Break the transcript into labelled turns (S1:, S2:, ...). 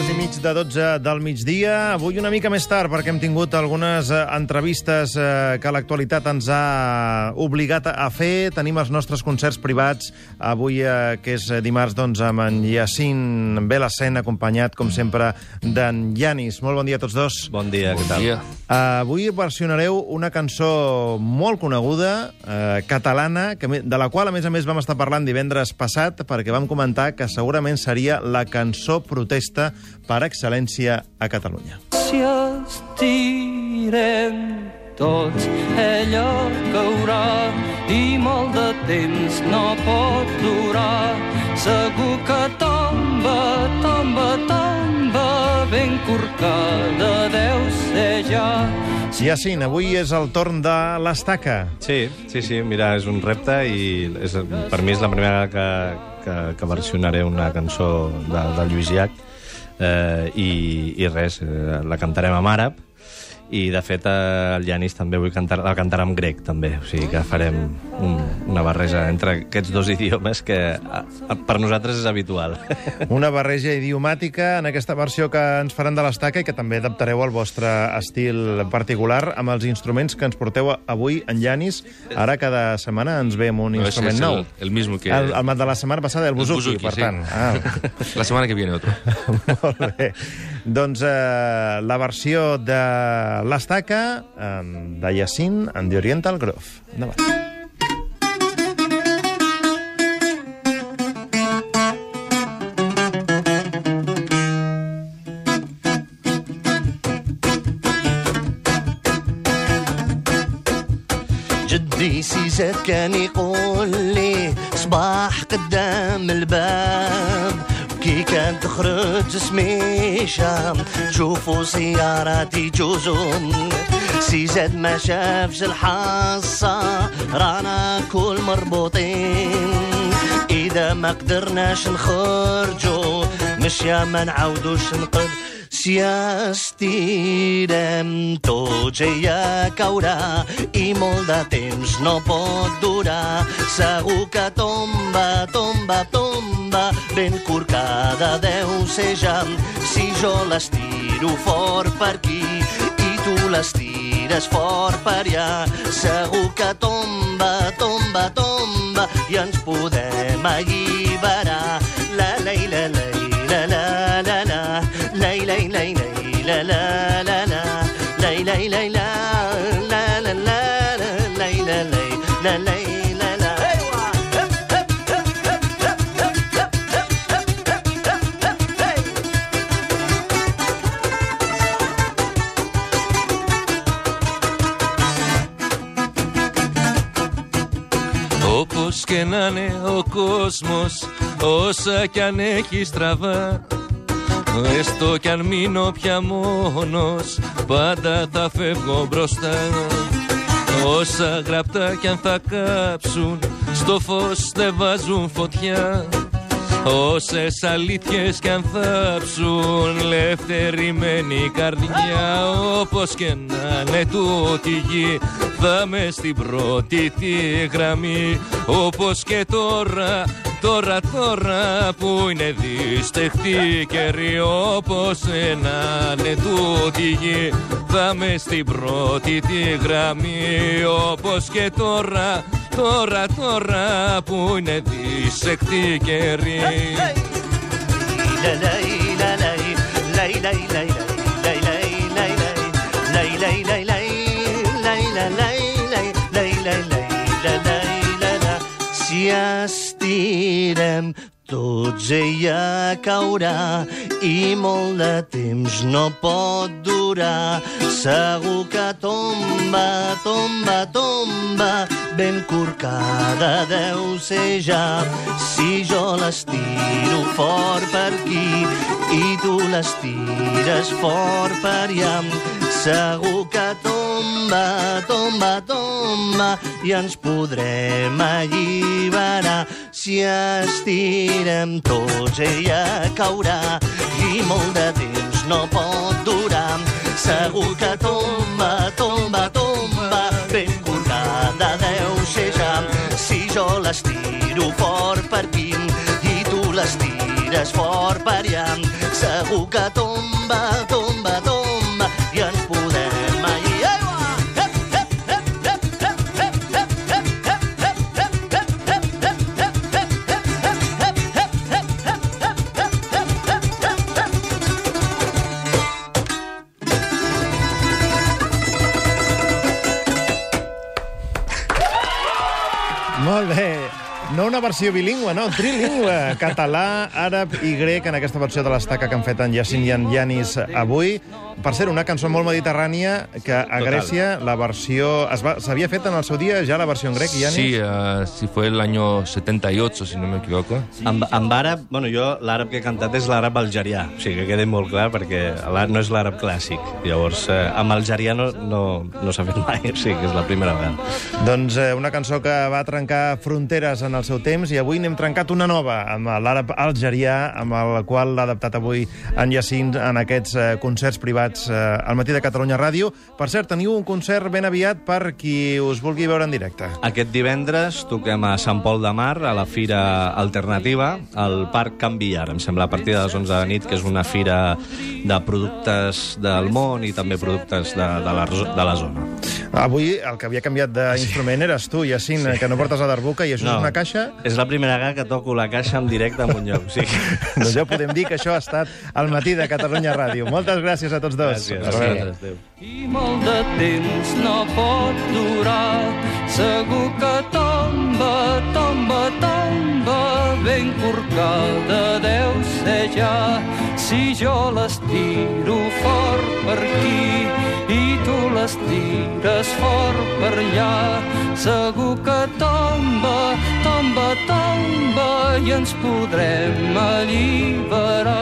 S1: quarts i mig de 12 del migdia. Avui una mica més tard, perquè hem tingut algunes eh, entrevistes eh, que l'actualitat ens ha obligat a fer. Tenim els nostres concerts privats avui, eh, que és dimarts, doncs, amb en Yacine Belacén, acompanyat, com sempre, d'en Yanis. Molt bon dia a tots dos.
S2: Bon dia, què tal?
S3: dia.
S1: Avui versionareu una cançó molt coneguda, uh, catalana, que, de la qual, a més a més, vam estar parlant divendres passat, perquè vam comentar que segurament seria la cançó protesta per excel·lència a Catalunya.
S4: Si estirem tots, ella caurà i molt de temps no pot durar. Segur que tomba, tomba, tomba, ben corcada deu ser ja.
S1: Yacine, avui és el torn de l'estaca.
S2: Sí, sí, sí, mira, és un repte i és, per mi és la primera vegada que, que, que versionaré una cançó de, de Lluís Llach eh, i, i res, eh, la cantarem en àrab i de fet eh, el Yanis també vull cantar, la cantarà en grec també, o sigui que farem un, una barreja entre aquests dos idiomes que a, a, per nosaltres és habitual.
S1: Una barreja idiomàtica en aquesta versió que ens faran de l'estaca i que també adaptareu al vostre estil particular amb els instruments que ens porteu avui en Llanis. Ara cada setmana ens ve amb un
S3: No,
S1: instrument nou.
S3: El, el mismo que...
S1: El, el de la setmana passada, el buzuki,
S3: buzuki,
S1: per
S3: sí.
S1: tant. Ah,
S3: La semana que viene otro.
S1: molt bé. Doncs eh, la versió de l'estaca eh, de Yacine en The Oriental Grove. Endavant.
S5: جدي سيزاد كان يقول لي صباح قدام الباب كي كان تخرج سميشة تشوفوا سياراتي جوزهم. سيزاد ما شافش الحصة. رانا كل مربوطين. إذا ما قدرناش نخرجوا مش يا ما نعاودوش نقد tots ella caurà i molt de temps no pot durar. Segur que tomba, tomba, tomba, ben corcada deu ser ja. Si jo l'estiro fort per aquí i tu l'estires fort per allà, segur que tomba, tomba, tomba i ens podem alliberar. La, la, la, la, la, la, la, la, lay, lay, la, la, la, la, lay, lay, lay, la, la, la, la, la, lay, la, lay, la, lay, la, la.
S4: Όπως και να είναι ο κόσμος Όσα κι αν έχει στραβά. Έστω κι αν μείνω πια μόνος Πάντα θα φεύγω μπροστά. Όσα γραπτά κι αν θα κάψουν Στο φως δεν βάζουν φωτιά Όσες αλήθειες κι αν θάψουν Λευτερη μένει η καρδιά Όπως και να είναι τούτη η γη Θα με στην πρώτη τη γραμμή. Όπως και τώρα Τώρα, τώρα που είναι δυστεχτή καιρή Όπως να είναι τούτη η γη Θα με στην πρώτη τη γραμμή. Όπως και τώρα Τώρα, τώρα που είναι δυσεκτή καιρή
S5: La, lay, potser ja caurà i molt de temps no pot durar. Segur que tomba, tomba, tomba, ben corcada deu ser ja. Si jo l'estiro fort per aquí i tu l'estires fort per allà, segur que tomba, tomba, tomba i ens podrem alliberar. Si estirem tots ella caurà i molt de temps no pot durar. Segur que tomba, tomba, tomba, ben corcada deu ser ja. Si jo l'estiro fort per aquí i tu l'estires tires fort per allà. Segur que tomba, tomba, tomba,
S1: Molt bé. No una versió bilingüe, no, trilingüe. Català, àrab i grec en aquesta versió de l'estaca que han fet en Yacine i en Yanis avui. Per ser una cançó molt mediterrània que a
S2: Total.
S1: Grècia la versió... es va- S'havia fet en el seu dia ja la versió en grec, Yanis?
S4: Sí, eh, sí, fue el año 78, si no me equivoco.
S2: Amb, amb àrab, bueno, jo l'àrab que he cantat és l'àrab algerià, o sigui que quedi molt clar, perquè no és l'àrab clàssic. Llavors, eh, amb algerià no, no, no s'ha fet mai, o sigui que és la primera vegada.
S1: Doncs eh, una cançó que va trencar fronteres en el seu temps i avui n'hem trencat una nova amb l'àrab algerià, amb el qual l'ha adaptat avui en Jacint en aquests eh, concerts privats eh, al matí de Catalunya Ràdio. Per cert, teniu un concert ben aviat per qui us vulgui veure en directe.
S2: Aquest divendres toquem a Sant Pol de Mar, a la Fira Alternativa, al Parc Can Villar, em sembla, a partir de les 11 de la nit, que és una fira de productes del món i també productes de, de, la, de la zona.
S1: Avui el que havia canviat d'instrument eres tu, Jacint, que no portes la darbuca, i això és una caixa...
S2: És la primera vegada que toco la caixa en directe lloc. O sigui...
S1: Doncs ja podem dir que això ha estat al matí de Catalunya Ràdio. Moltes gràcies a tots dos.
S2: Gràcies.
S1: Adéu.
S2: Adéu.
S6: I molt de temps no pot durar, segur que tomba, tomba, tomba, ben corcada deu ser ja. Si jo les tiro fort per aquí les tires fort per allà, segur que tomba, tomba, tomba i ens podrem alliberar.